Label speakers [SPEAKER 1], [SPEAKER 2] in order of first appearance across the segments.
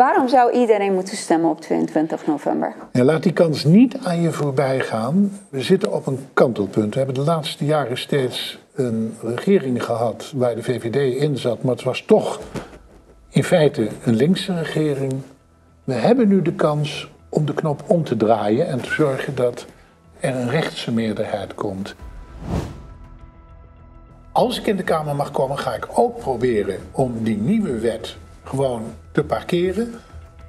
[SPEAKER 1] Waarom zou iedereen moeten stemmen op 22 november?
[SPEAKER 2] Laat die kans niet aan je voorbij gaan. We zitten op een kantelpunt. We hebben de laatste jaren steeds een regering gehad waar de VVD in zat, maar het was toch in feite een linkse regering. We hebben nu de kans om de knop om te draaien en te zorgen dat er een rechtse meerderheid komt. Als ik in de Kamer mag komen, ga ik ook proberen om die nieuwe wet gewoon te parkeren.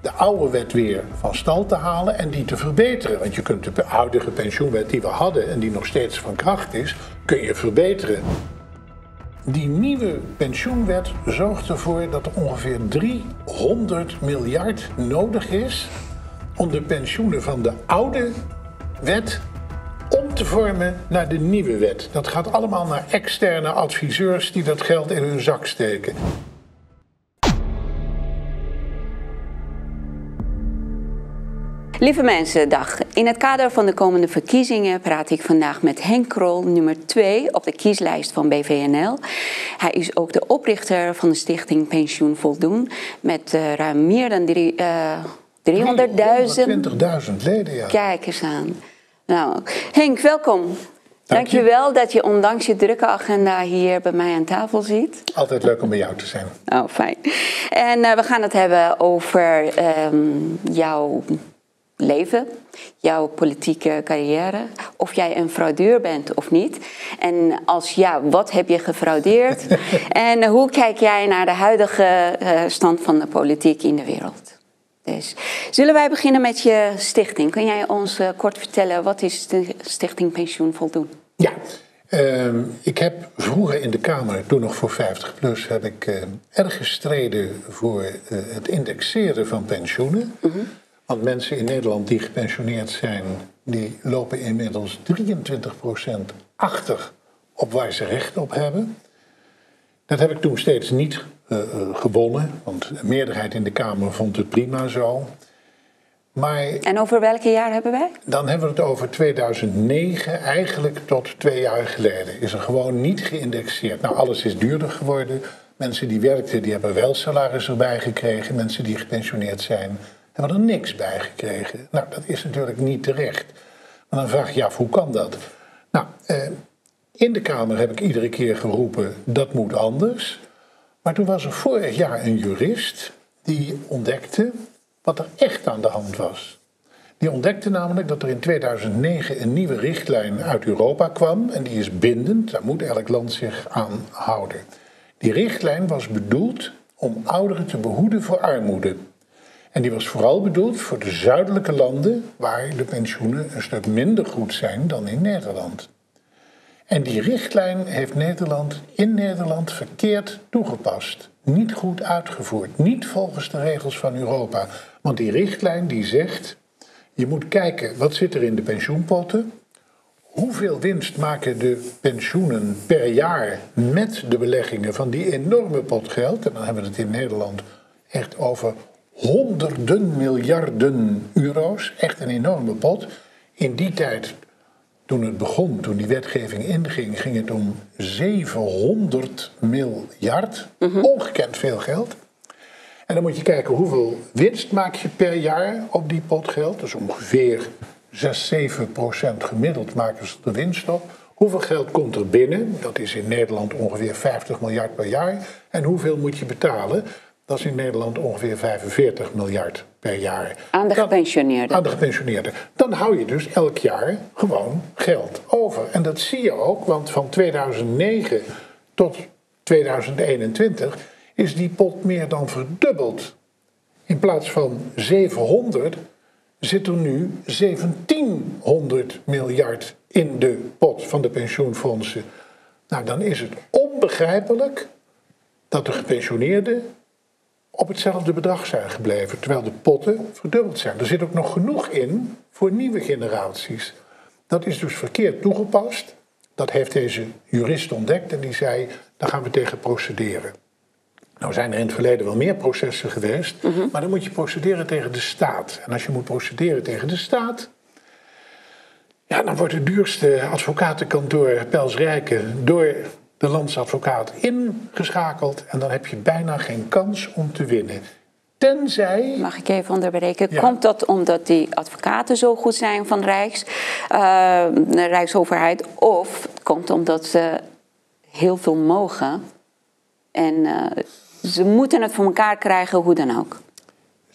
[SPEAKER 2] De oude wet weer van stal te halen en die te verbeteren. Want je kunt de huidige pensioenwet die we hadden en die nog steeds van kracht is, kun je verbeteren. Die nieuwe pensioenwet zorgt ervoor dat er ongeveer 300 miljard nodig is om de pensioenen van de oude wet om te vormen naar de nieuwe wet. Dat gaat allemaal naar externe adviseurs die dat geld in hun zak steken.
[SPEAKER 1] Lieve mensen, dag. In het kader van de komende verkiezingen praat ik vandaag met Henk Krol, nummer 2 op de kieslijst van BVNL. Hij is ook de oprichter van de stichting Pensioen Voldoen met uh, ruim meer dan drie, uh, 300.000...
[SPEAKER 2] 20.000 leden, ja.
[SPEAKER 1] Kijk eens aan. Nou, Henk, welkom. Dank je wel dat je ondanks je drukke agenda hier bij mij aan tafel zit.
[SPEAKER 2] Altijd leuk om bij jou te zijn.
[SPEAKER 1] Oh, fijn. En uh, we gaan het hebben over um, jouw leven, jouw politieke carrière, of jij een fraudeur bent of niet. En als ja, wat heb je gefraudeerd? en hoe kijk jij naar de huidige uh, stand van de politiek in de wereld? Dus zullen wij beginnen met je stichting? Kun jij ons uh, kort vertellen wat is de Stichting Pensioen Voldoen?
[SPEAKER 2] Ja, uh, ik heb vroeger in de Kamer, toen nog voor 50 plus, heb ik uh, erg gestreden voor het indexeren van pensioenen. Mm -hmm. Want mensen in Nederland die gepensioneerd zijn, die lopen inmiddels 23% achter op waar ze recht op hebben. Dat heb ik toen steeds niet uh, gewonnen, want de meerderheid in de Kamer vond het prima zo. Maar,
[SPEAKER 1] en over welke jaar hebben wij?
[SPEAKER 2] Dan hebben we het over 2009, eigenlijk tot twee jaar geleden. Is er gewoon niet geïndexeerd. Nou, alles is duurder geworden. Mensen die werkten, die hebben wel salaris erbij gekregen. Mensen die gepensioneerd zijn, hebben er niks bij gekregen. Nou, dat is natuurlijk niet terecht. Maar dan vraag je af, hoe kan dat? Nou, eh, in de Kamer heb ik iedere keer geroepen, dat moet anders. Maar toen was er vorig jaar een jurist die ontdekte wat er echt aan de hand was. Die ontdekte namelijk dat er in 2009 een nieuwe richtlijn uit Europa kwam en die is bindend, daar moet elk land zich aan houden. Die richtlijn was bedoeld om ouderen te behoeden voor armoede. En die was vooral bedoeld voor de zuidelijke landen waar de pensioenen een stuk minder goed zijn dan in Nederland. En die richtlijn heeft Nederland in Nederland verkeerd toegepast. Niet goed uitgevoerd. Niet volgens de regels van Europa. Want die richtlijn die zegt, je moet kijken wat zit er in de pensioenpotten. Hoeveel winst maken de pensioenen per jaar met de beleggingen van die enorme pot geld? En dan hebben we het in Nederland echt over honderden miljarden euro's. Echt een enorme pot. In die tijd toen het begon, toen die wetgeving inging, ging het om 700 miljard. Mm -hmm. Ongekend veel geld. En dan moet je kijken hoeveel winst maak je per jaar op die pot geld. Dus ongeveer 6, 7 procent gemiddeld maken ze de winst op. Hoeveel geld komt er binnen? Dat is in Nederland ongeveer 50 miljard per jaar. En hoeveel moet je betalen? Dat is in Nederland ongeveer 45 miljard per jaar.
[SPEAKER 1] Aan de gepensioneerden.
[SPEAKER 2] Aan de gepensioneerden. Dan hou je dus elk jaar gewoon geld over. En dat zie je ook, want van 2009 tot 2021 is die pot meer dan verdubbeld. In plaats van 700 zit er nu 1700 miljard in de pot van de pensioenfondsen. Nou, dan is het onbegrijpelijk dat de gepensioneerden op hetzelfde bedrag zijn gebleven, terwijl de potten verdubbeld zijn. Er zit ook nog genoeg in voor nieuwe generaties. Dat is dus verkeerd toegepast. Dat heeft deze jurist ontdekt en die zei, daar gaan we tegen procederen. Nou zijn er in het verleden wel meer processen geweest, mm -hmm. maar dan moet je procederen tegen de staat. En als je moet procederen tegen de staat, ja, dan wordt het duurste advocatenkantoor Pels Rijken door de landsadvocaat ingeschakeld en dan heb je bijna geen kans om te winnen. Tenzij.
[SPEAKER 1] Mag ik even onderbreken? Komt dat omdat die advocaten zo goed zijn van Rijks, uh, de Rijksoverheid? Of komt omdat ze heel veel mogen en uh, ze moeten het voor elkaar krijgen, hoe dan ook?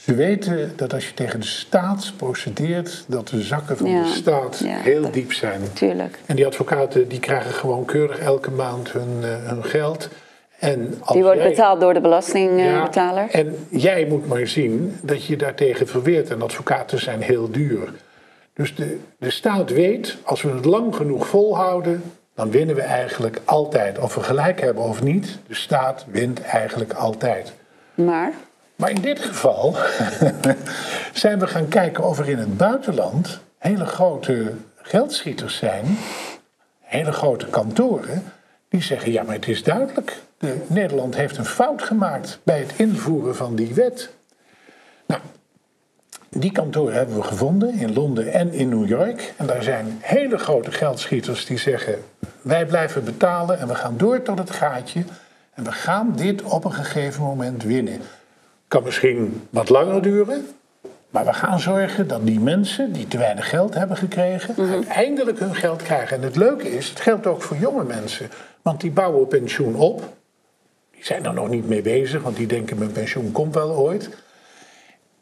[SPEAKER 2] Ze weten dat als je tegen de staat procedeert, dat de zakken van de staat heel diep zijn.
[SPEAKER 1] Tuurlijk.
[SPEAKER 2] En die advocaten die krijgen gewoon keurig elke maand hun, uh, hun geld.
[SPEAKER 1] En die wordt betaald door de belastingbetaler.
[SPEAKER 2] Ja, en jij moet maar zien dat je daartegen verweert. En advocaten zijn heel duur. Dus de, de staat weet, als we het lang genoeg volhouden, dan winnen we eigenlijk altijd. Of we gelijk hebben of niet, de staat wint eigenlijk altijd.
[SPEAKER 1] Maar?
[SPEAKER 2] Maar in dit geval zijn we gaan kijken of er in het buitenland hele grote geldschieters zijn, hele grote kantoren, die zeggen: ja, maar het is duidelijk. De, Nederland heeft een fout gemaakt bij het invoeren van die wet. Nou, die kantoren hebben we gevonden in Londen en in New York. En daar zijn hele grote geldschieters die zeggen: wij blijven betalen en we gaan door tot het gaatje. En we gaan dit op een gegeven moment winnen. Kan misschien wat langer duren, maar we gaan zorgen dat die mensen die te weinig geld hebben gekregen, mhm. uiteindelijk hun geld krijgen. En het leuke is, het geldt ook voor jonge mensen, want die bouwen pensioen op. Die zijn er nog niet mee bezig, want die denken mijn pensioen komt wel ooit.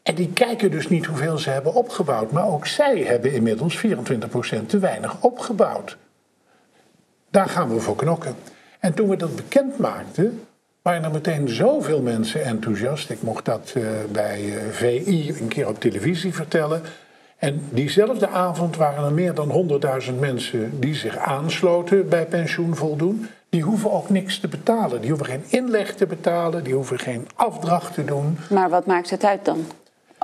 [SPEAKER 2] En die kijken dus niet hoeveel ze hebben opgebouwd, maar ook zij hebben inmiddels 24% te weinig opgebouwd. Daar gaan we voor knokken. En toen we dat bekend maakten, waren er meteen zoveel mensen enthousiast. Ik mocht dat uh, bij eh, VI een keer op televisie vertellen. En diezelfde avond waren er meer dan 100.000 mensen die zich aansloten bij pensioen voldoen. Die hoeven ook niks te betalen. Die hoeven geen inleg te betalen, die hoeven geen afdracht te doen.
[SPEAKER 1] Maar wat maakt het uit dan?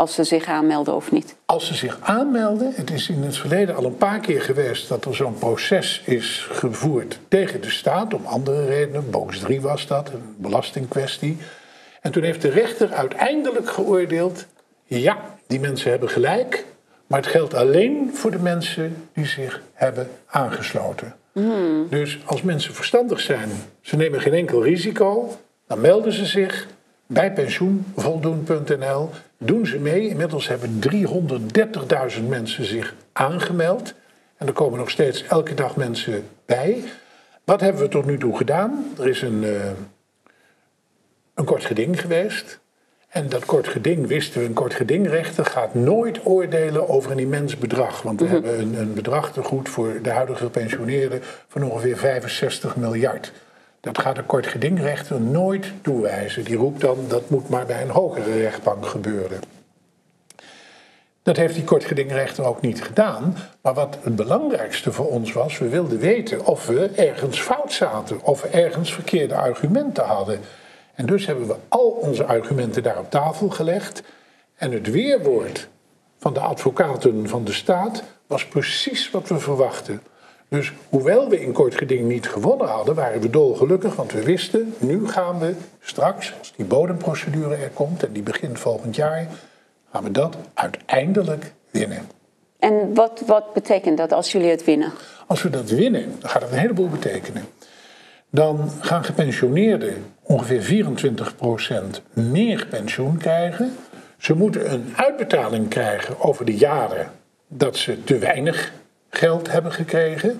[SPEAKER 1] Als ze zich aanmelden of niet?
[SPEAKER 2] Als ze zich aanmelden, het is in het verleden al een paar keer geweest dat er zo'n proces is gevoerd tegen de staat, om andere redenen. Box 3 was dat, een belastingkwestie. En toen heeft de rechter uiteindelijk geoordeeld: ja, die mensen hebben gelijk, maar het geldt alleen voor de mensen die zich hebben aangesloten. Hmm. Dus als mensen verstandig zijn, ze nemen geen enkel risico, dan melden ze zich bij pensioenvoldoen.nl doen ze mee. Inmiddels hebben 330.000 mensen zich aangemeld. En er komen nog steeds elke dag mensen bij. Wat hebben we tot nu toe gedaan? Er is een, uh, een kort geding geweest. En dat kort geding, wisten we, een kort gedingrechter gaat nooit oordelen over een immens bedrag. Want we mhm. hebben een, een bedrag te goed voor de huidige gepensioneerden van ongeveer 65 miljard. Dat gaat de kort gedingrechter nooit toewijzen. Die roept dan dat moet maar bij een hogere rechtbank gebeuren. Dat heeft die kortgedingrechter ook niet gedaan. Maar wat het belangrijkste voor ons was, we wilden weten of we ergens fout zaten, of we ergens verkeerde argumenten hadden. En dus hebben we al onze argumenten daar op tafel gelegd. En het weerwoord van de advocaten van de staat was precies wat we verwachten. Dus hoewel we in kort geding niet gewonnen hadden, waren we dolgelukkig, want we wisten, nu gaan we straks, als die bodemprocedure er komt en die begint volgend jaar, gaan we dat uiteindelijk winnen.
[SPEAKER 1] En wat, wat betekent dat als jullie het winnen?
[SPEAKER 2] Als we dat winnen, dan gaat het een heleboel betekenen. Dan gaan gepensioneerden ongeveer 24% meer pensioen krijgen. Ze moeten een uitbetaling krijgen over de jaren dat ze te weinig geld hebben gekregen.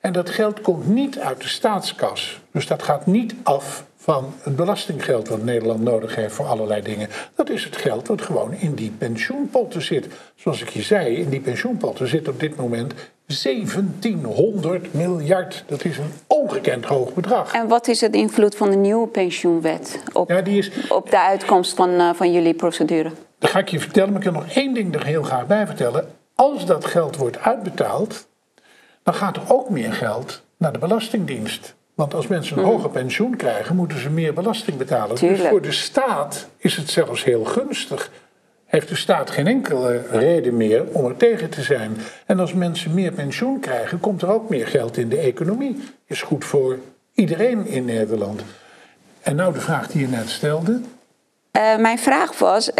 [SPEAKER 2] En dat geld komt niet uit de staatskas. Dus dat gaat niet af van het belastinggeld wat Nederland nodig heeft voor allerlei dingen. Dat is het geld wat gewoon in die pensioenpotten zit. Zoals ik je zei, in die pensioenpotten zit op dit moment 1700 miljard. Dat is een ongekend hoog bedrag.
[SPEAKER 1] En wat is het invloed van de nieuwe pensioenwet op, ja, die is, op de uitkomst van, uh, van jullie procedure?
[SPEAKER 2] Dat ga ik je vertellen, maar ik wil nog één ding er heel graag bij vertellen. Als dat geld wordt uitbetaald, dan gaat er ook meer geld naar de Belastingdienst. Want als mensen een hmm. hoger pensioen krijgen, moeten ze meer belasting betalen. Dus voor de staat is het zelfs heel gunstig. Heeft de staat geen enkele reden meer om er tegen te zijn. En als mensen meer pensioen krijgen, komt er ook meer geld in de economie. Is goed voor iedereen in Nederland. En nou de vraag die je net stelde.
[SPEAKER 1] Uh, mijn vraag was, uh,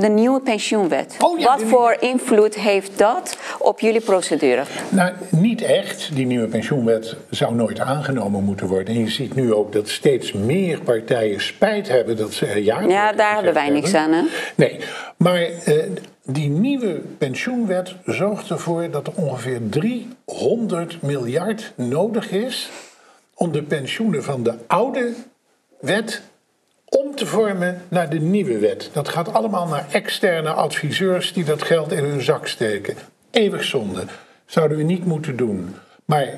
[SPEAKER 1] de nieuwe pensioenwet.
[SPEAKER 2] Oh, ja,
[SPEAKER 1] Wat voor invloed heeft dat op jullie procedure?
[SPEAKER 2] Nou, niet echt. Die nieuwe pensioenwet zou nooit aangenomen moeten worden. En je ziet nu ook dat steeds meer partijen spijt hebben dat ze er ja
[SPEAKER 1] Ja, daar hebben wij niks aan, hè?
[SPEAKER 2] Nee, maar uh, die nieuwe pensioenwet zorgt ervoor dat er ongeveer 300 miljard nodig is om de pensioenen van de oude wet om te vormen naar de nieuwe wet. Dat gaat allemaal naar externe adviseurs die dat geld in hun zak steken. Eeuwig zonde. Zouden we niet moeten doen. Maar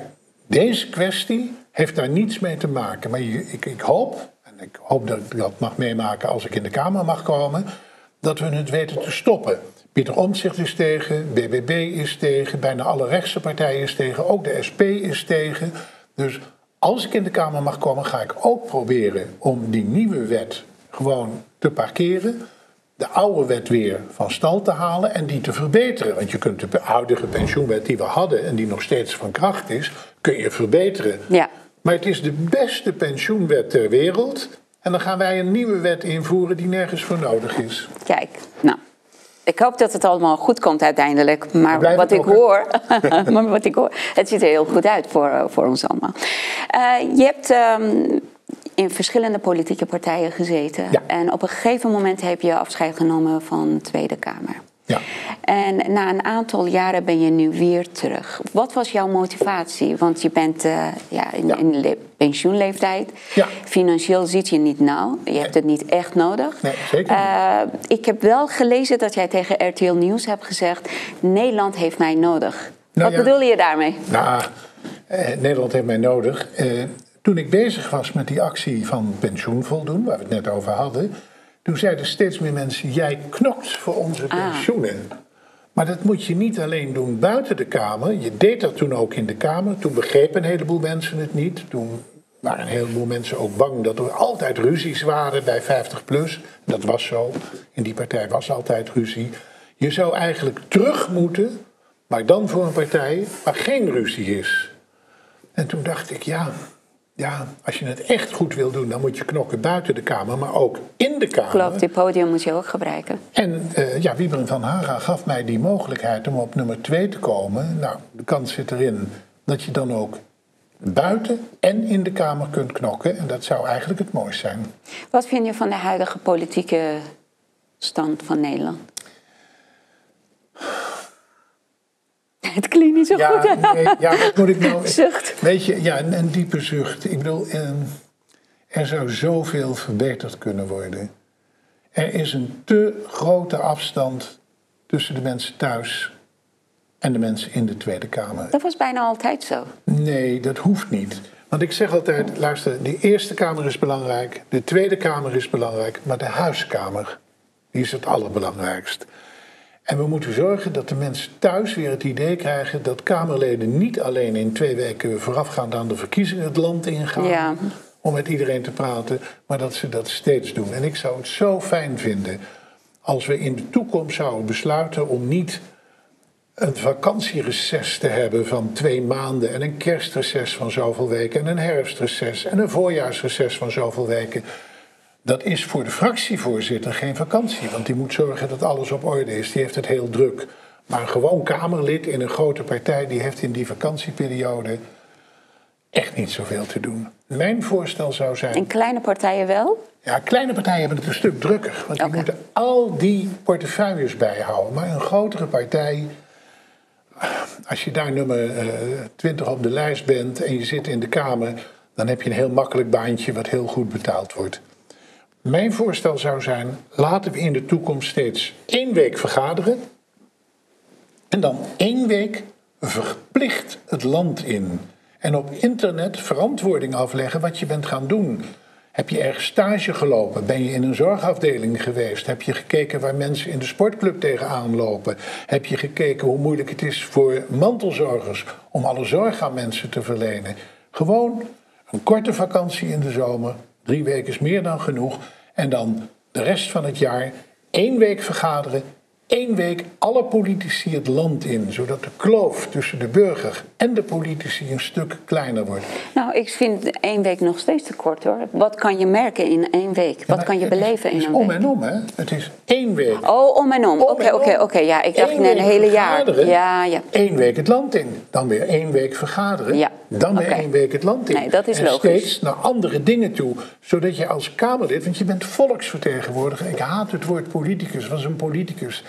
[SPEAKER 2] deze kwestie heeft daar niets mee te maken. Maar ik, ik hoop, en ik hoop dat ik dat mag meemaken als ik in de Kamer mag komen, dat we het weten te stoppen. Pieter Omtzigt is tegen, BBB is tegen, bijna alle rechtse partijen is tegen, ook de SP is tegen. Dus als ik in de Kamer mag komen, ga ik ook proberen om die nieuwe wet gewoon te parkeren. De oude wet weer van stal te halen en die te verbeteren. Want je kunt de huidige pensioenwet die we hadden en die nog steeds van kracht is, kun je verbeteren.
[SPEAKER 1] Ja.
[SPEAKER 2] Maar het is de beste pensioenwet ter wereld. En dan gaan wij een nieuwe wet invoeren die nergens voor nodig is.
[SPEAKER 1] Kijk, nou. Ik hoop dat het allemaal goed komt uiteindelijk. Maar wat ik, hoor, maar wat ik hoor, het ziet er heel goed uit voor, eh, voor ons allemaal. Uh, je hebt um, in verschillende politieke partijen gezeten.
[SPEAKER 2] Ja.
[SPEAKER 1] En op een gegeven moment heb je afscheid genomen van de Tweede Kamer.
[SPEAKER 2] Ja.
[SPEAKER 1] En na een aantal jaren ben je nu weer terug. Wat was jouw motivatie? Want je bent uh, ja, in,
[SPEAKER 2] Ja.
[SPEAKER 1] in de pensioenleeftijd.
[SPEAKER 2] Ja.
[SPEAKER 1] Financieel zit je niet nauw. Je hebt het niet echt nodig.
[SPEAKER 2] Nee, zeker.
[SPEAKER 1] Eh, ik heb wel gelezen dat jij tegen RTL Nieuws hebt gezegd... Nederland heeft mij nodig.
[SPEAKER 2] Nou
[SPEAKER 1] Wat bedoel je daarmee?
[SPEAKER 2] Nou, eh, Nederland heeft mij nodig. Eh, toen ik bezig was met die actie van pensioen voldoen, waar we het net over hadden, toen zeiden steeds meer mensen: jij knokt voor onze
[SPEAKER 1] Ah.
[SPEAKER 2] pensioenen. Maar dat moet je niet alleen doen buiten de Kamer. Je deed dat toen ook in de Kamer. Toen begrepen een heleboel mensen het niet. Toen waren een heleboel mensen ook bang dat er altijd ruzies waren bij 50 plus. Dat was zo. In die partij was altijd ruzie. Je zou eigenlijk terug moeten, maar dan voor een partij waar geen ruzie is. En toen dacht ik, ja, ja, als je het echt goed wil doen, dan moet je knokken buiten de Kamer, maar ook in de Kamer.
[SPEAKER 1] Klopt, die podium moet je ook gebruiken.
[SPEAKER 2] En eh ja, Wiebren van Haga gaf mij die mogelijkheid om op nummer 2 te komen. Nou, de kans zit erin dat je dan ook buiten en in de Kamer kunt knokken. En dat zou eigenlijk het mooiste zijn.
[SPEAKER 1] Wat vind je van de huidige politieke stand van Nederland? Het klinkt niet zo goed. hè?
[SPEAKER 2] nee, ja, wat moet ik nou...
[SPEAKER 1] Zucht.
[SPEAKER 2] Weet je, ja, een, een diepe zucht. Ik bedoel, eh, er zou zoveel verbeterd kunnen worden. Er is een te grote afstand tussen de mensen thuis en de mensen in de Tweede Kamer.
[SPEAKER 1] Dat was bijna altijd zo.
[SPEAKER 2] Nee, dat hoeft niet. Want ik zeg altijd, luister, de Eerste Kamer is belangrijk, de Tweede Kamer is belangrijk, maar de Huiskamer, die is het allerbelangrijkst. En we moeten zorgen dat de mensen thuis weer het idee krijgen dat Kamerleden niet alleen in twee weken voorafgaand aan de verkiezingen het land ingaan
[SPEAKER 1] Ja.
[SPEAKER 2] om met iedereen te praten, maar dat ze dat steeds doen. En ik zou het zo fijn vinden als we in de toekomst zouden besluiten om niet een vakantiereces te hebben van twee maanden en een kerstreces van zoveel weken en een herfstreces en een voorjaarsreces van zoveel weken. Dat is voor de fractievoorzitter geen vakantie, want die moet zorgen dat alles op orde is. Die heeft het heel druk. Maar een gewoon Kamerlid in een grote partij, die heeft in die vakantieperiode echt niet zoveel te doen. Mijn voorstel zou zijn.
[SPEAKER 1] In kleine partijen wel?
[SPEAKER 2] Ja, kleine partijen hebben het een stuk drukker. Want die moeten al die portefeuilles bijhouden. Maar een grotere partij, als je daar nummer eh, 20 op de lijst bent en je zit in de Kamer, dan heb je een heel makkelijk baantje wat heel goed betaald wordt. Mijn voorstel zou zijn: laten we in de toekomst steeds één week vergaderen. En dan één week verplicht het land in. En op internet verantwoording afleggen wat je bent gaan doen. Heb je ergens stage gelopen? Ben je in een zorgafdeling geweest? Heb je gekeken waar mensen in de sportclub tegenaan lopen? Heb je gekeken hoe moeilijk het is voor mantelzorgers om alle zorg aan mensen te verlenen? Gewoon een korte vakantie in de zomer. Drie weken is meer dan genoeg. En dan de rest van het jaar één week vergaderen, één week alle politici het land in, zodat de kloof tussen de burger en de politici een stuk kleiner wordt?
[SPEAKER 1] Nou, ik vind één week nog steeds te kort hoor. Wat kan je merken in één week? Wat kan je beleven in een
[SPEAKER 2] week?
[SPEAKER 1] Het
[SPEAKER 2] is om en om, hè? Het is één week.
[SPEAKER 1] Oh, om en om. Oké, oké, oké. Ja, ik dacht in een hele jaar. Ja, ja.
[SPEAKER 2] Eén week het land in. Dan weer één week vergaderen. Ja. Dan weer één week het land in.
[SPEAKER 1] Nee, dat is
[SPEAKER 2] en
[SPEAKER 1] logisch.
[SPEAKER 2] steeds naar andere dingen toe. Zodat je als Kamerlid, want je bent volksvertegenwoordiger. Ik haat het woord politicus, was een politicus.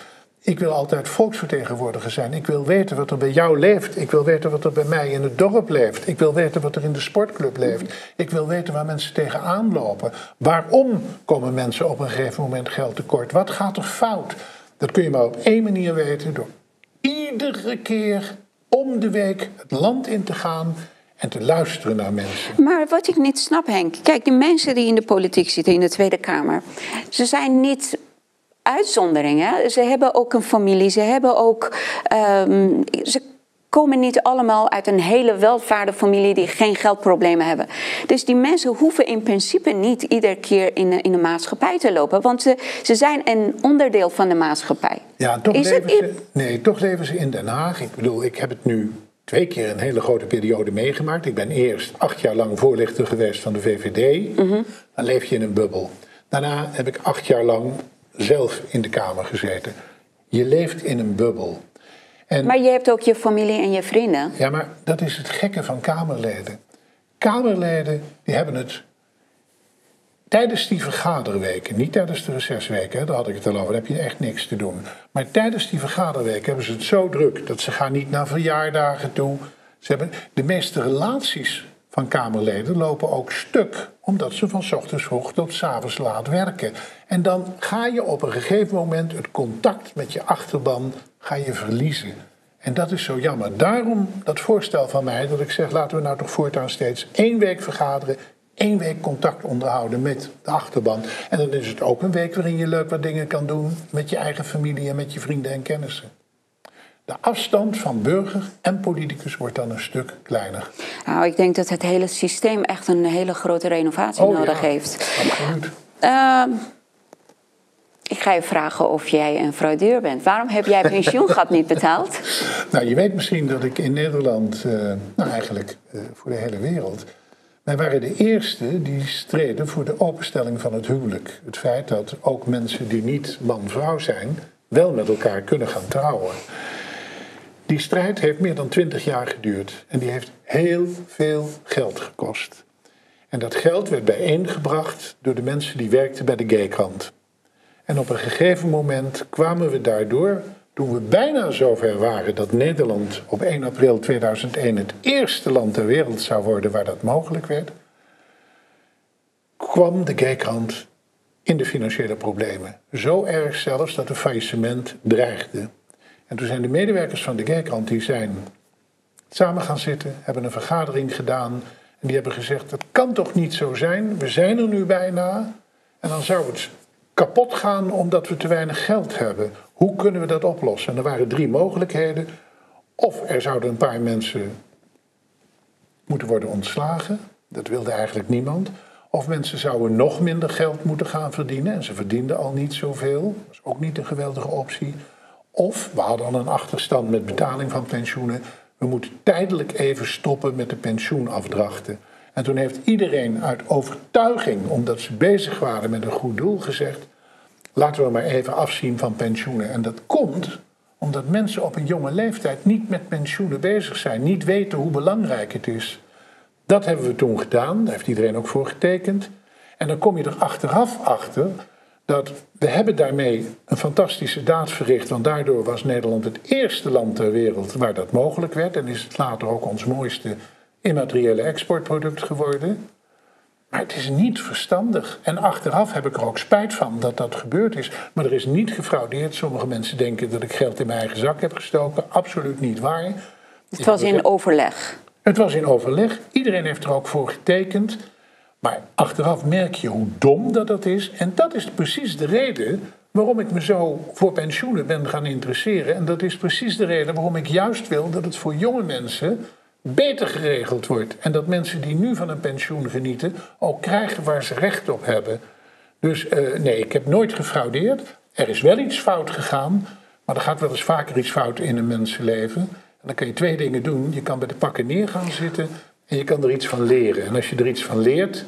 [SPEAKER 2] Ik wil altijd volksvertegenwoordiger zijn. Ik wil weten wat er bij jou leeft. Ik wil weten wat er bij mij in het dorp leeft. Ik wil weten wat er in de sportclub leeft. Ik wil weten waar mensen tegenaan lopen. Waarom komen mensen op een gegeven moment geld tekort? Wat gaat er fout? Dat kun je maar op één manier weten door iedere keer om de week het land in te gaan en te luisteren naar mensen.
[SPEAKER 1] Maar wat ik niet snap, Henk. Kijk, die mensen die in de politiek zitten, in de Tweede Kamer. ze zijn niet uitzonderingen. Ze hebben ook een familie, ze hebben ook. Um, ze komen niet allemaal uit een hele welvaarde familie die geen geldproblemen hebben. Dus die mensen hoeven in principe niet iedere keer in de, in de maatschappij te lopen, want ze, ze zijn een onderdeel van de maatschappij.
[SPEAKER 2] Ja, toch leven ze, nee, toch leven ze in Den Haag. Ik bedoel, ik heb het nu twee keer een hele grote periode meegemaakt. Ik ben eerst acht jaar lang voorlichter geweest van de VVD. Mhm. Dan leef je in een bubbel. Daarna heb ik acht jaar lang zelf in de Kamer gezeten. Je leeft in een bubbel.
[SPEAKER 1] En, maar je hebt ook je familie en je vrienden.
[SPEAKER 2] Ja, maar dat is het gekke van Kamerleden. Kamerleden die hebben het tijdens die vergaderweken, niet tijdens de recessweken, daar had ik het al over, heb je echt niks te doen. Maar tijdens die vergaderweken hebben ze het zo druk dat ze gaan niet naar verjaardagen toe. Ze hebben de meeste relaties van Kamerleden lopen ook stuk, omdat ze van ochtends vroeg tot s avonds laat werken. En dan ga je op een gegeven moment het contact met je achterban ga je verliezen. En dat is zo jammer. Daarom dat voorstel van mij dat ik zeg: laten we nou toch voortaan steeds één week vergaderen, één week contact onderhouden met de achterban. En dan is het ook een week waarin je leuk wat dingen kan doen met je eigen familie en met je vrienden en kennissen. De afstand van burger en politicus wordt dan een stuk kleiner.
[SPEAKER 1] Nou, ik denk dat het hele systeem echt een hele grote renovatie oh, nodig heeft.
[SPEAKER 2] Absoluut.
[SPEAKER 1] Uh, ik ga je vragen of jij een fraudeur bent. Waarom heb jij pensioengat niet betaald?
[SPEAKER 2] Nou, je weet misschien dat ik in Nederland, uh, nou eigenlijk uh, voor de hele wereld, wij waren de eerste die streden voor de openstelling van het huwelijk. Het feit dat ook mensen die niet man-vrouw zijn, wel met elkaar kunnen gaan trouwen. Die strijd heeft meer dan twintig jaar geduurd en die heeft heel veel geld gekost. En dat geld werd bijeengebracht door de mensen die werkten bij de gaykrant. En op een gegeven moment kwamen we daardoor, toen we bijna zover waren dat Nederland op 1 april 2001 het eerste land ter wereld zou worden waar dat mogelijk werd, kwam de gaykrant in de financiële problemen. Zo erg zelfs dat een faillissement dreigde. En toen zijn de medewerkers van de Gaykrant die zijn samen gaan zitten, hebben een vergadering gedaan. En die hebben gezegd, dat kan toch niet zo zijn? We zijn er nu bijna. En dan zou het kapot gaan omdat we te weinig geld hebben. Hoe kunnen we dat oplossen? En er waren drie mogelijkheden. Of er zouden een paar mensen moeten worden ontslagen. Dat wilde eigenlijk niemand. Of mensen zouden nog minder geld moeten gaan verdienen. En ze verdienden al niet zoveel. Dat is ook niet een geweldige optie. Of we hadden al een achterstand met betaling van pensioenen. We moeten tijdelijk even stoppen met de pensioenafdrachten. En toen heeft iedereen uit overtuiging, omdat ze bezig waren met een goed doel, gezegd: laten we maar even afzien van pensioenen. En dat komt omdat mensen op een jonge leeftijd niet met pensioenen bezig zijn, niet weten hoe belangrijk het is. Dat hebben we toen gedaan, daar heeft iedereen ook voor getekend. En dan kom je er achteraf achter dat we hebben daarmee een fantastische daad verricht, want daardoor was Nederland het eerste land ter wereld waar dat mogelijk werd en is het later ook ons mooiste immateriële exportproduct geworden. Maar het is niet verstandig. En achteraf heb ik er ook spijt van dat dat gebeurd is. Maar er is niet gefraudeerd. Sommige mensen denken dat ik geld in mijn eigen zak heb gestoken. Absoluut niet waar.
[SPEAKER 1] Het was in overleg.
[SPEAKER 2] Het was in overleg. Iedereen heeft er ook voor getekend. Maar achteraf merk je hoe dom dat dat is. En dat is precies de reden waarom ik me zo voor pensioenen ben gaan interesseren. En dat is precies de reden waarom ik juist wil dat het voor jonge mensen beter geregeld wordt. En dat mensen die nu van een pensioen genieten ook krijgen waar ze recht op hebben. Dus uh, nee, ik heb nooit gefraudeerd. Er is wel iets fout gegaan. Maar er gaat wel eens vaker iets fout in een mensenleven. En dan kan je twee dingen doen. Je kan bij de pakken neer gaan zitten en je kan er iets van leren. En als je er iets van leert,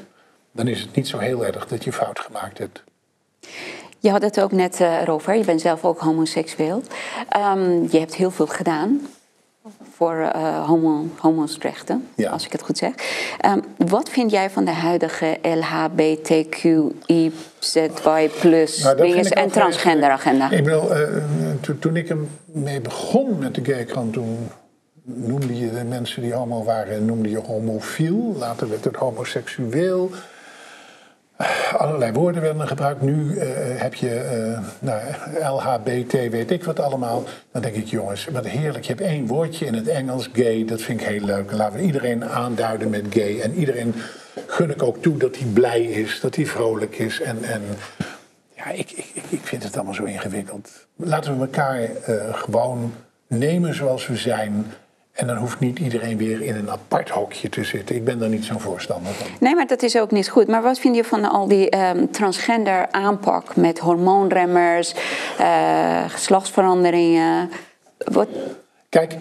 [SPEAKER 2] dan is het niet zo heel erg dat je fout gemaakt hebt.
[SPEAKER 1] Je had het ook net uh, erover, je bent zelf ook homoseksueel. Um, je hebt heel veel gedaan voor uh, homo, homo's rechten, ja. als ik het goed zeg. Um, wat vind jij van de huidige LHBTQIZY plus nou, en transgender agenda?
[SPEAKER 2] Ik bedoel, uh, to, toen ik ermee begon met de gaykrant, toen noemde je de mensen die homo waren, noemde je homofiel. Later werd het homoseksueel allerlei woorden werden gebruikt. Nu uh, heb je uh, nou, LHBT, weet ik wat allemaal. Dan denk ik, jongens, wat heerlijk. Je hebt één woordje in het Engels, gay. Dat vind ik heel leuk. Laten we iedereen aanduiden met gay. En iedereen gun ik ook toe dat hij blij is, dat hij vrolijk is. En, en ja, ik, ik, ik vind het allemaal zo ingewikkeld. Laten we elkaar uh, gewoon nemen zoals we zijn. En dan hoeft niet iedereen weer in een apart hokje te zitten. Ik ben daar niet zo'n voorstander van.
[SPEAKER 1] Nee, maar dat is ook niet goed. Maar wat vind je van al die um, transgender aanpak met hormoonremmers, uh, geslachtsveranderingen? Wat...
[SPEAKER 2] Kijk,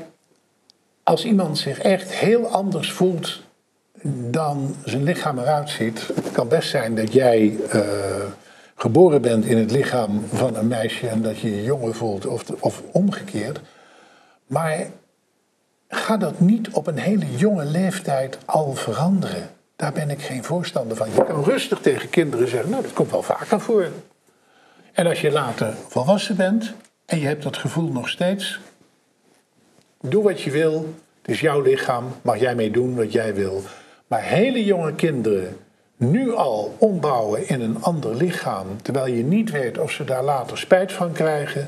[SPEAKER 2] als iemand zich echt heel anders voelt dan zijn lichaam eruit ziet, het kan best zijn dat jij uh, geboren bent in het lichaam van een meisje en dat je je jonger voelt, of, of omgekeerd. Maar ga dat niet op een hele jonge leeftijd al veranderen. Daar ben ik geen voorstander van. Je kan rustig tegen kinderen zeggen, nou dat komt wel vaker voor. En als je later volwassen bent en je hebt dat gevoel nog steeds, doe wat je wil. Het is jouw lichaam, mag jij mee doen wat jij wil. Maar hele jonge kinderen nu al ombouwen in een ander lichaam, terwijl je niet weet of ze daar later spijt van krijgen,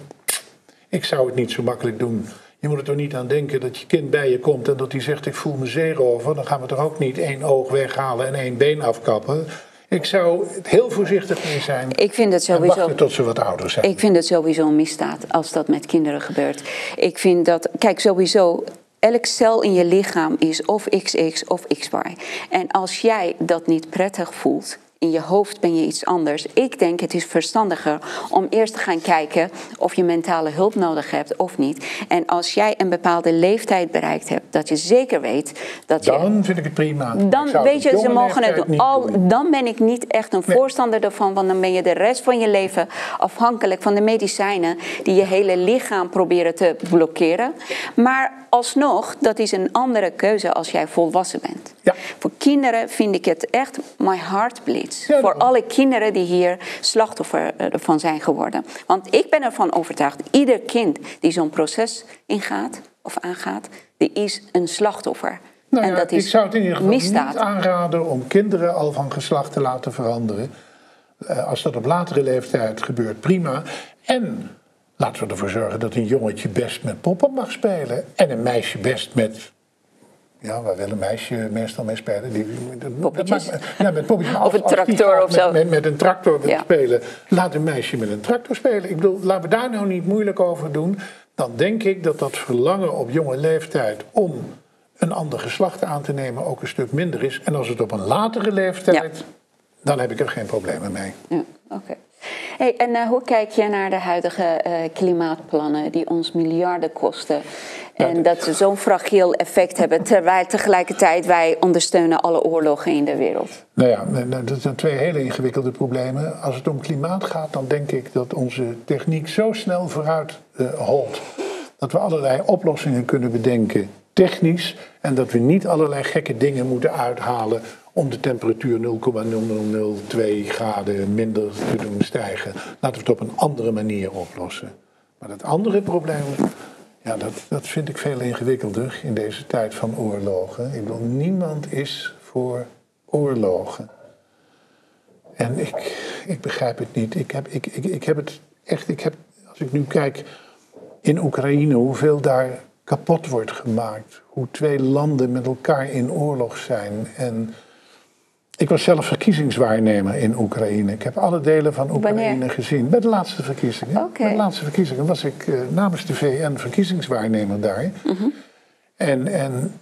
[SPEAKER 2] ik zou het niet zo makkelijk doen. Je moet er toch niet aan denken dat je kind bij je komt en dat hij zegt: Ik voel me zeerover. Dan gaan we toch ook niet één oog weghalen en één been afkappen. Ik zou heel voorzichtig mee zijn.
[SPEAKER 1] Ik vind het sowieso.
[SPEAKER 2] tot ze wat ouder zijn.
[SPEAKER 1] Ik vind het sowieso een misdaad als dat met kinderen gebeurt. Ik vind dat. Kijk, sowieso. Elk cel in je lichaam is of XX of XY. En als jij dat niet prettig voelt, in je hoofd ben je iets anders. Ik denk het is verstandiger om eerst te gaan kijken of je mentale hulp nodig hebt of niet. En als jij een bepaalde leeftijd bereikt hebt, dat je zeker weet dat
[SPEAKER 2] je. Dan vind ik het prima.
[SPEAKER 1] Dan weet je, ze mogen het doen. Al, dan ben ik niet echt een voorstander ervan, want dan ben je de rest van je leven afhankelijk van de medicijnen die je hele lichaam proberen te blokkeren. Maar alsnog, dat is een andere keuze als jij volwassen bent. Ja. Voor kinderen vind ik het echt my heart bleeds. Voor alle kinderen die hier slachtoffer eh, van zijn geworden. Want ik ben ervan overtuigd, ieder kind die zo'n proces ingaat of aangaat, die is een slachtoffer.
[SPEAKER 2] Nou en dat is ik zou het in ieder geval misdaad. niet aanraden om kinderen al van geslacht te laten veranderen. Uh, als dat op latere leeftijd gebeurt, prima. En laten we ervoor zorgen dat een jongetje best met poppen mag spelen. En een meisje best met ja, waar wil een meisje meestal mee spelen? Die,
[SPEAKER 1] poppetjes?
[SPEAKER 2] ja, met poppetjes.
[SPEAKER 1] of een tractor of zo.
[SPEAKER 2] Met, met, een tractor spelen. Laat een meisje met een tractor spelen. Ik bedoel, laten we daar nou niet moeilijk over doen. Dan denk ik dat dat verlangen op jonge leeftijd om een ander geslacht aan te nemen ook een stuk minder is. En als het op een latere leeftijd, dan heb ik er geen problemen mee.
[SPEAKER 1] Ja, oké. Hey, en uh, hoe kijk je naar de huidige uh, klimaatplannen die ons miljarden kosten? En dat ze zo'n fragiel effect hebben, terwijl tegelijkertijd wij ondersteunen alle oorlogen in de wereld.
[SPEAKER 2] Nou ja, dat zijn twee hele ingewikkelde problemen. Als het om klimaat gaat, dan denk ik dat onze techniek zo snel vooruit uh, holt. Dat we allerlei oplossingen kunnen bedenken, technisch. En dat we niet allerlei gekke dingen moeten uithalen om de temperatuur 0,0002 graden minder te doen stijgen. Laten we het op een andere manier oplossen. Maar dat andere probleem, ja, dat, dat vind ik veel ingewikkelder in deze tijd van oorlogen. Ik bedoel, niemand is voor oorlogen. En ik, ik begrijp het niet. Ik heb, ik, ik, ik heb het echt, ik heb, als ik nu kijk in Oekraïne, hoeveel daar kapot wordt gemaakt. Hoe twee landen met elkaar in oorlog zijn. En ik was zelf verkiezingswaarnemer in Oekraïne. Ik heb alle delen van Oekraïne gezien. Bij de laatste verkiezingen. Bij de laatste verkiezingen was ik uh, namens de VN verkiezingswaarnemer daar. Mhm. en, en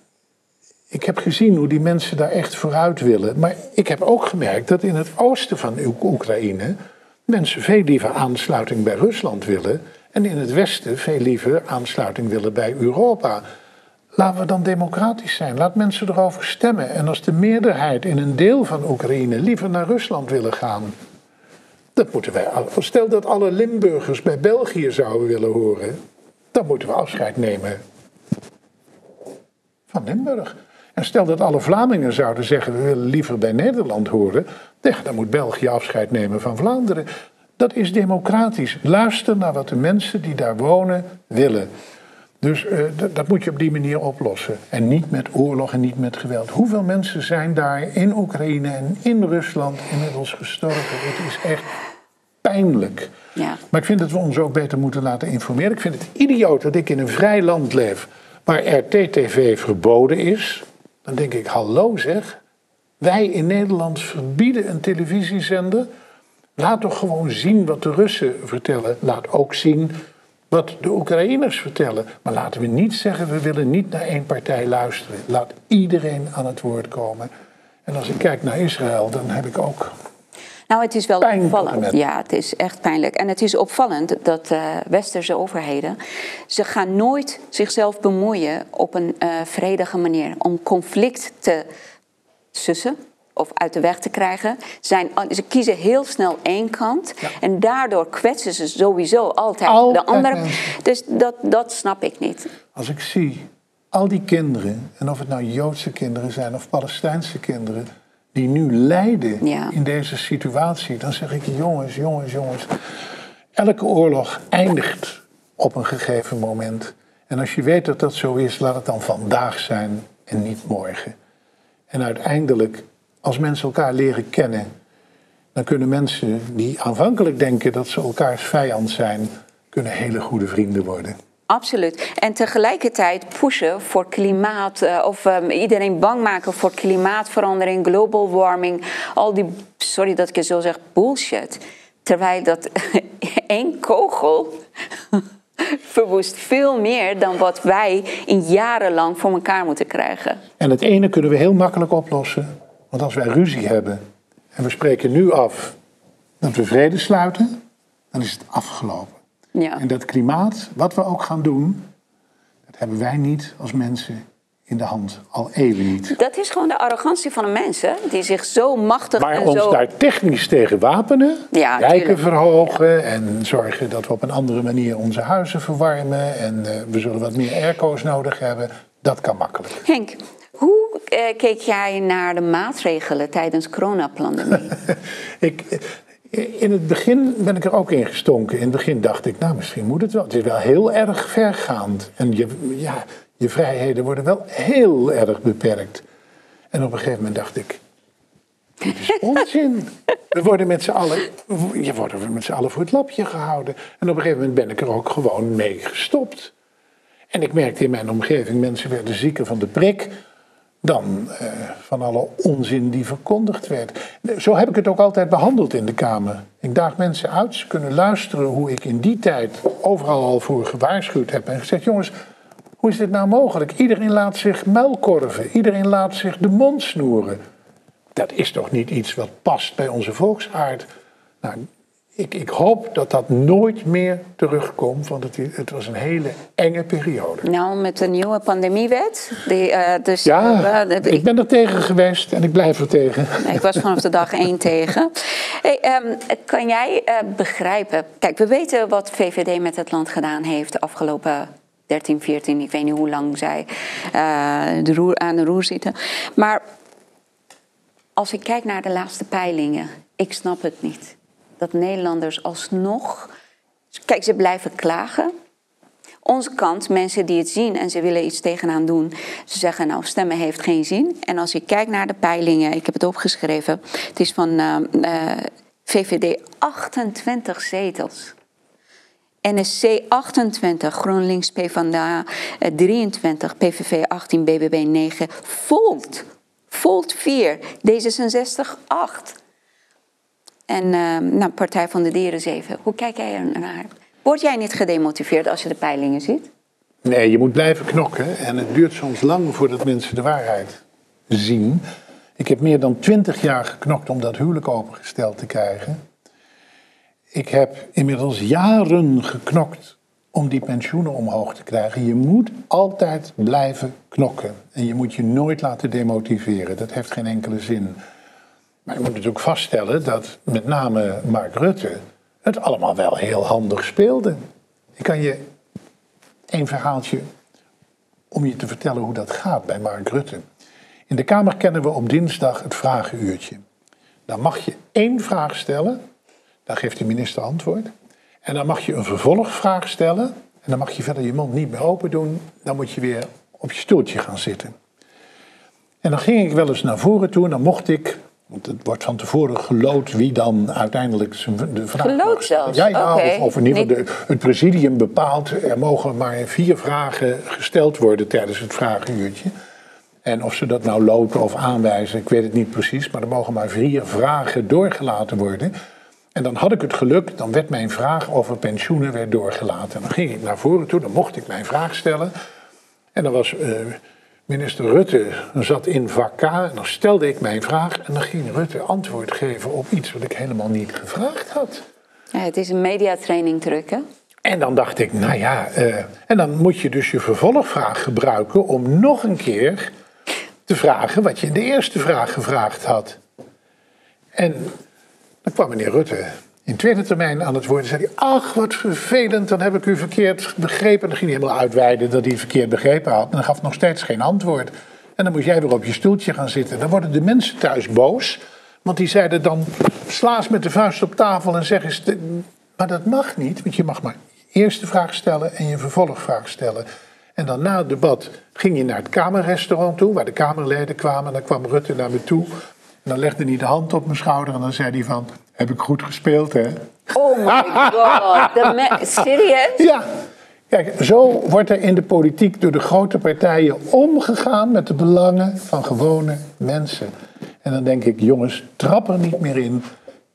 [SPEAKER 2] ik heb gezien hoe die mensen daar echt vooruit willen. Maar ik heb ook gemerkt dat in het oosten van Oekraïne mensen veel liever aansluiting bij Rusland willen En in het Westen veel liever aansluiting willen bij Europa. Laten we dan democratisch zijn. Laat mensen erover stemmen. En als de meerderheid in een deel van Oekraïne liever naar Rusland willen gaan. Dat moeten wij. Stel dat alle Limburgers bij België zouden willen horen. Dan moeten we afscheid nemen van Limburg. En stel dat alle Vlamingen zouden zeggen: we willen liever bij Nederland horen. Dan moet België afscheid nemen van Vlaanderen. Dat is democratisch. Luister naar wat de mensen die daar wonen willen. Dus uh, dat moet je op die manier oplossen. En niet met oorlog en niet met geweld. Hoeveel mensen zijn daar in Oekraïne en in Rusland inmiddels gestorven? Het is echt pijnlijk. Ja. Maar ik vind dat we ons ook beter moeten laten informeren. Ik vind het idioot dat ik in een vrij land leef waar RT-TV verboden is. Dan denk ik, hallo zeg. Wij in Nederland verbieden een televisiezender. Laat toch gewoon zien wat de Russen vertellen. Laat ook zien wat de Oekraïners vertellen. Maar laten we niet zeggen, we willen niet naar één partij luisteren. Laat iedereen aan het woord komen. En als ik kijk naar Israël, dan heb ik ook.
[SPEAKER 1] Nou, het is wel opvallend. Ja, het is echt pijnlijk. En het is opvallend dat uh, westerse overheden. ze gaan nooit zichzelf bemoeien op een uh, vredige manier. om conflict te sussen of uit de weg te krijgen. Zijn, ze kiezen heel snel één kant. En daardoor kwetsen ze sowieso altijd, de andere. Dus dat, dat snap ik niet.
[SPEAKER 2] Als ik zie al die kinderen, en of het nou Joodse kinderen zijn of Palestijnse kinderen, die nu lijden in deze situatie, dan zeg ik: jongens, jongens, jongens. Elke oorlog eindigt op een gegeven moment. En als je weet dat dat zo is, laat het dan vandaag zijn en niet morgen. En uiteindelijk als mensen elkaar leren kennen, dan kunnen mensen die aanvankelijk denken dat ze elkaars vijand zijn, kunnen hele goede vrienden worden.
[SPEAKER 1] Absoluut. En tegelijkertijd pushen voor klimaat, uh, of um, iedereen bang maken voor klimaatverandering, global warming, al die, sorry dat ik het zo zeg, bullshit. Terwijl dat één kogel verwoest veel meer dan wat wij in jarenlang voor elkaar moeten krijgen.
[SPEAKER 2] En het ene kunnen we heel makkelijk oplossen want als wij ruzie hebben en we spreken nu af dat we vrede sluiten, dan is het afgelopen. Ja. En dat klimaat, wat we ook gaan doen, dat hebben wij niet als mensen in de hand. Al eeuwen niet.
[SPEAKER 1] Dat is gewoon de arrogantie van een mens, hè? die zich zo machtig
[SPEAKER 2] maar
[SPEAKER 1] en
[SPEAKER 2] ons
[SPEAKER 1] zo...
[SPEAKER 2] daar technisch tegen wapenen, ja, rijken verhogen en zorgen dat we op een andere manier onze huizen verwarmen en uh, we zullen wat meer airco's nodig hebben, dat kan makkelijk.
[SPEAKER 1] Henk, hoe uh, keek jij naar de maatregelen tijdens coronapandemie?
[SPEAKER 2] ik, eh, in het begin ben ik er ook in gestonken. In het begin dacht ik, nou misschien moet het wel. Het is wel heel erg vergaand. En je, ja, je vrijheden worden wel heel erg beperkt. En op een gegeven moment dacht ik, dit is onzin. We worden met z'n allen, je wordt met z'n allen voor het lapje gehouden. En op een gegeven moment ben ik er ook gewoon mee gestopt. En ik merkte in mijn omgeving, mensen werden zieker van de prik dan eh, van alle onzin die verkondigd werd. Zo heb ik het ook altijd behandeld in de Kamer. Ik daag mensen uit, ze kunnen luisteren hoe ik in die tijd overal al voor gewaarschuwd heb en gezegd: jongens, hoe is dit nou mogelijk? Iedereen laat zich muilkorven, iedereen laat zich de mond snoeren. Dat is toch niet iets wat past bij onze volksaard? Nou, ik, ik, hoop dat dat nooit meer terugkomt, want het, het, was een hele enge periode.
[SPEAKER 1] Nou, met de nieuwe pandemiewet. Die, uh, dus,
[SPEAKER 2] ja, uh, ik ben er tegen geweest en ik blijf er tegen.
[SPEAKER 1] Ik was vanaf de dag één tegen. Hey, um, kan jij uh, begrijpen? Kijk, we weten wat VVD met het land gedaan heeft de afgelopen 13, 14, ik weet niet hoe lang zij de roer, aan de roer zitten. Maar als ik kijk naar de laatste peilingen, ik snap het niet dat Nederlanders alsnog. Kijk, ze blijven klagen. Onze kant, mensen die het zien en ze willen iets tegenaan doen, ze zeggen nou, stemmen heeft geen zin. En als je kijkt naar de peilingen, ik heb het opgeschreven, het is van uh, uh, VVD 28 zetels. NSC 28, GroenLinks PvdA 23, PVV 18, BBB 9, Volt. Volt 4, D66 8. En uh, nou, Partij van de Dieren 7. Hoe kijk jij er naar? Word jij niet gedemotiveerd als je de peilingen ziet?
[SPEAKER 2] Nee, je moet blijven knokken. En het duurt soms lang voordat mensen de waarheid zien. Ik heb meer dan twintig jaar geknokt om dat huwelijk opengesteld te krijgen. Ik heb inmiddels jaren geknokt om die pensioenen omhoog te krijgen. Je moet altijd blijven knokken. En je moet je nooit laten demotiveren. Dat heeft geen enkele zin. Maar je moet natuurlijk vaststellen dat met name Mark Rutte het allemaal wel heel handig speelde. Ik kan je een verhaaltje om je te vertellen hoe dat gaat bij Mark Rutte. In de Kamer kennen we op dinsdag het vragenuurtje. Dan mag je één vraag stellen, dan geeft de minister antwoord. En dan mag je een vervolgvraag stellen. En dan mag je verder je mond niet meer open doen. Dan moet je weer op je stoeltje gaan zitten. En dan ging ik wel eens naar voren toe en dan mocht ik want het wordt van tevoren gelood wie dan uiteindelijk de vraag
[SPEAKER 1] Gelood zelfs?
[SPEAKER 2] Ja, ja of, of, in ieder geval het presidium bepaalt... er mogen maar vier vragen gesteld worden tijdens het vragenuurtje. En of ze dat nou loten of aanwijzen, ik weet het niet precies... maar er mogen maar vier vragen doorgelaten worden... En dan had ik het geluk, dan werd mijn vraag over pensioenen weer doorgelaten. En dan ging ik naar voren toe, dan mocht ik mijn vraag stellen. En dan was uh, minister Rutte zat in vak K en dan stelde ik mijn vraag en dan ging Rutte antwoord geven op iets wat ik helemaal niet gevraagd had.
[SPEAKER 1] Ja, het is een mediatraining drukken.
[SPEAKER 2] En dan dacht ik, nou ja, uh, en dan moet je dus je vervolgvraag gebruiken om nog een keer te vragen wat je in de eerste vraag gevraagd had. En dan kwam meneer Rutte in tweede termijn aan het woord zei hij: Ach, wat vervelend, dan heb ik u verkeerd begrepen. En dan ging hij helemaal uitweiden dat hij verkeerd begrepen had. En dan gaf nog steeds geen antwoord. En dan moest jij weer op je stoeltje gaan zitten. Dan worden de mensen thuis boos. Want die zeiden dan: sla eens met de vuist op tafel en zeg eens. Maar dat mag niet, want je mag maar eerst de vraag stellen en je vervolgvraag stellen. En dan na het debat ging je naar het Kamerrestaurant toe, waar de Kamerleden kwamen. En dan kwam Rutte naar me toe. En dan legde hij de hand op mijn schouder en dan zei hij van... Heb ik goed gespeeld, hè?
[SPEAKER 1] Oh my god, serieus?
[SPEAKER 2] Ja. Kijk, zo wordt er in de politiek door de grote partijen omgegaan met de belangen van gewone mensen. En dan denk ik, jongens, trap er niet meer in.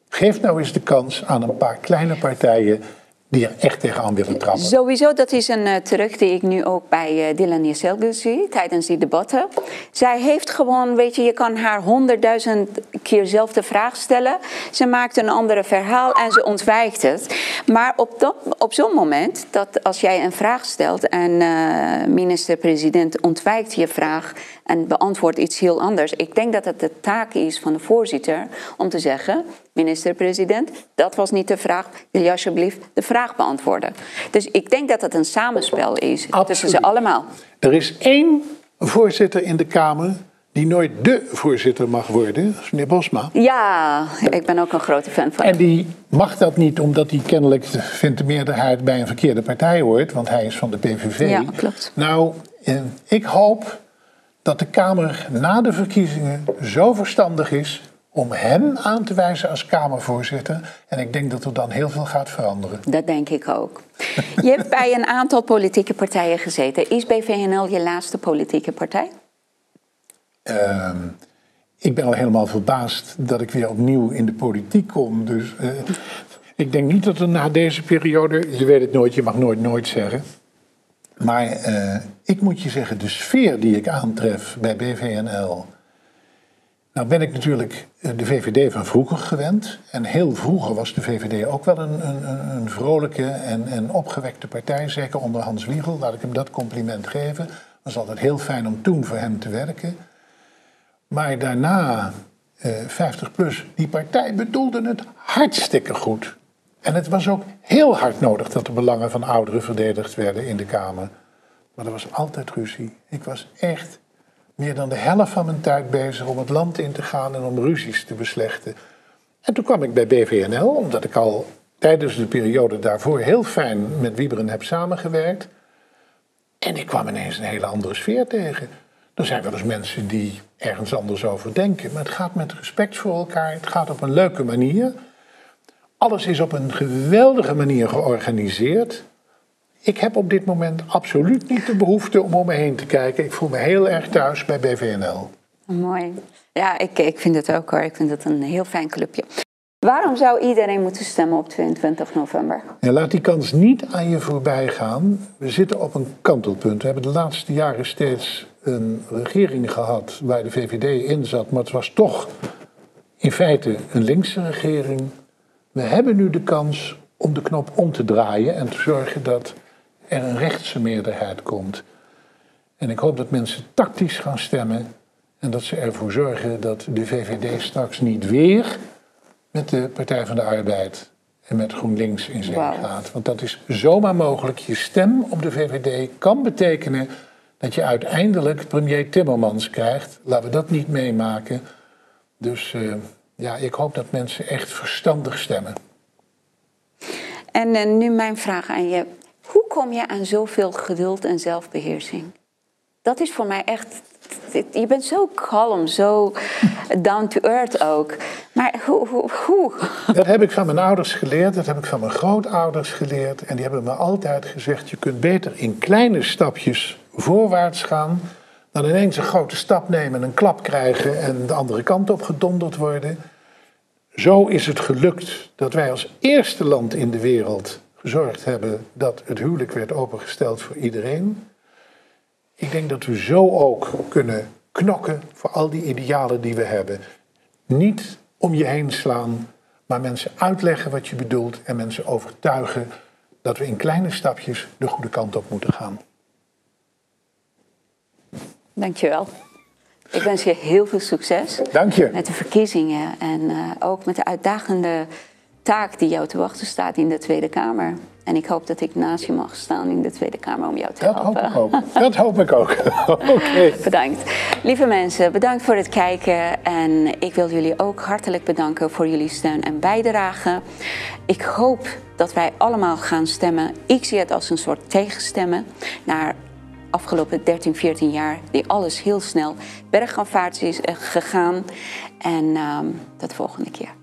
[SPEAKER 2] Geef nou eens de kans aan een paar kleine partijen die er echt tegenaan willen trappen.
[SPEAKER 1] Sowieso, dat is een uh, terug die ik nu ook bij uh, Dylan zie tijdens die debatten. Zij heeft gewoon, weet je, je kan haar honderdduizend keer zelf de vraag stellen. Ze maakt een andere verhaal en ze ontwijkt het. Maar op, op zo'n moment, dat als jij een vraag stelt en uh, minister-president ontwijkt je vraag en beantwoordt iets heel anders. Ik denk dat het de taak is van de voorzitter om te zeggen: minister-president, dat was niet de vraag. Wil je alsjeblieft de vraag beantwoorden? Dus ik denk dat het een samenspel is Absoluut. tussen ze allemaal.
[SPEAKER 2] Er is één voorzitter in de Kamer die nooit de voorzitter mag worden, is meneer Bosma.
[SPEAKER 1] Ja, ik ben ook een grote fan van
[SPEAKER 2] En die mag dat niet omdat hij kennelijk vindt de meerderheid bij een verkeerde partij hoort, want hij is van de PVV.
[SPEAKER 1] Ja, klopt.
[SPEAKER 2] Nou, ik hoop dat de Kamer na de verkiezingen zo verstandig is om hem aan te wijzen als Kamervoorzitter. En ik denk dat er dan heel veel gaat veranderen.
[SPEAKER 1] Dat denk ik ook. Je hebt bij een aantal politieke partijen gezeten. Is BVNL je laatste politieke partij?
[SPEAKER 2] Uh, ik ben al helemaal verbaasd dat ik weer opnieuw in de politiek kom. Dus uh, ik denk niet dat er na deze periode, je weet het nooit, je mag nooit nooit zeggen. Maar uh, ik moet je zeggen, de sfeer die ik aantref bij BVNL. Nou ben ik natuurlijk eh, de VVD van vroeger gewend. En heel vroeger was de VVD ook wel een, een, een vrolijke en, opgewekte partij. Zeker onder Hans Wiegel, laat ik hem dat compliment geven. Het was altijd heel fijn om toen voor hem te werken. Maar daarna, eh, 50 plus, die partij bedoelde het hartstikke goed. En het was ook heel hard nodig dat de belangen van ouderen verdedigd werden in de Kamer. Maar er was altijd ruzie. Ik was echt meer dan de helft van mijn tijd bezig om het land in te gaan en om ruzies te beslechten. En toen kwam ik bij BVNL, omdat ik al tijdens de periode daarvoor heel fijn met Wieberen heb samengewerkt. En ik kwam ineens een hele andere sfeer tegen. Er zijn wel eens mensen die ergens anders over denken, maar het gaat met respect voor elkaar, het gaat op een leuke manier. Alles is op een geweldige manier georganiseerd. Ik heb op dit moment absoluut niet de behoefte om om me heen te kijken. Ik voel me heel erg thuis bij BVNL.
[SPEAKER 1] Mooi. Ja, ik, ik vind het ook hoor. Ik vind het een heel fijn clubje. Waarom zou iedereen moeten stemmen op 22 november?
[SPEAKER 2] Ja, laat die kans niet aan je voorbij gaan. We zitten op een kantelpunt. We hebben de laatste jaren steeds een regering gehad waar de VVD in zat, maar het was toch in feite een linkse regering. We hebben nu de kans om de knop om te draaien en te zorgen dat er een rechtse meerderheid komt. En ik hoop dat mensen tactisch gaan stemmen en dat ze ervoor zorgen dat de VVD straks niet weer met de Partij van de Arbeid en met GroenLinks in zee gaat. Want dat is zomaar mogelijk. Je stem op de VVD kan betekenen dat je uiteindelijk premier Timmermans krijgt. Laten we dat niet meemaken. Dus uh, ja, ik hoop dat mensen echt verstandig stemmen.
[SPEAKER 1] En uh, nu mijn vraag aan je. Hoe kom je aan zoveel geduld en zelfbeheersing? Dat is voor mij echt. Je bent zo kalm, zo down to earth ook. Maar hoe, hoe, hoe?
[SPEAKER 2] Dat heb ik van mijn ouders geleerd, dat heb ik van mijn grootouders geleerd. En die hebben me altijd gezegd: je kunt beter in kleine stapjes voorwaarts gaan. dan ineens een grote stap nemen, een klap krijgen en de andere kant op gedonderd worden. Zo is het gelukt dat wij als eerste land in de wereld gezorgd hebben dat het huwelijk werd opengesteld voor iedereen. Ik denk dat we zo ook kunnen knokken voor al die idealen die we hebben. Niet om je heen slaan, maar mensen uitleggen wat je bedoelt en mensen overtuigen dat we in kleine stapjes de goede kant op moeten gaan.
[SPEAKER 1] Dankjewel. Ik wens je heel veel succes.
[SPEAKER 2] Dank je.
[SPEAKER 1] Met de verkiezingen en uh, ook met de uitdagende taak die jou te wachten staat in de Tweede Kamer. En ik hoop dat ik naast je mag staan in de Tweede Kamer om jou te
[SPEAKER 2] dat
[SPEAKER 1] helpen.
[SPEAKER 2] Hoop ik ook. Dat hoop ik ook.
[SPEAKER 1] Bedankt. Lieve mensen, bedankt voor het kijken. En ik wil jullie ook hartelijk bedanken voor jullie steun en bijdrage. Ik hoop dat wij allemaal gaan stemmen. Ik zie het als een soort tegenstemmen naar afgelopen 13, 14 jaar, die alles heel snel bergafwaarts is eh, gegaan. En uh, tot de volgende keer.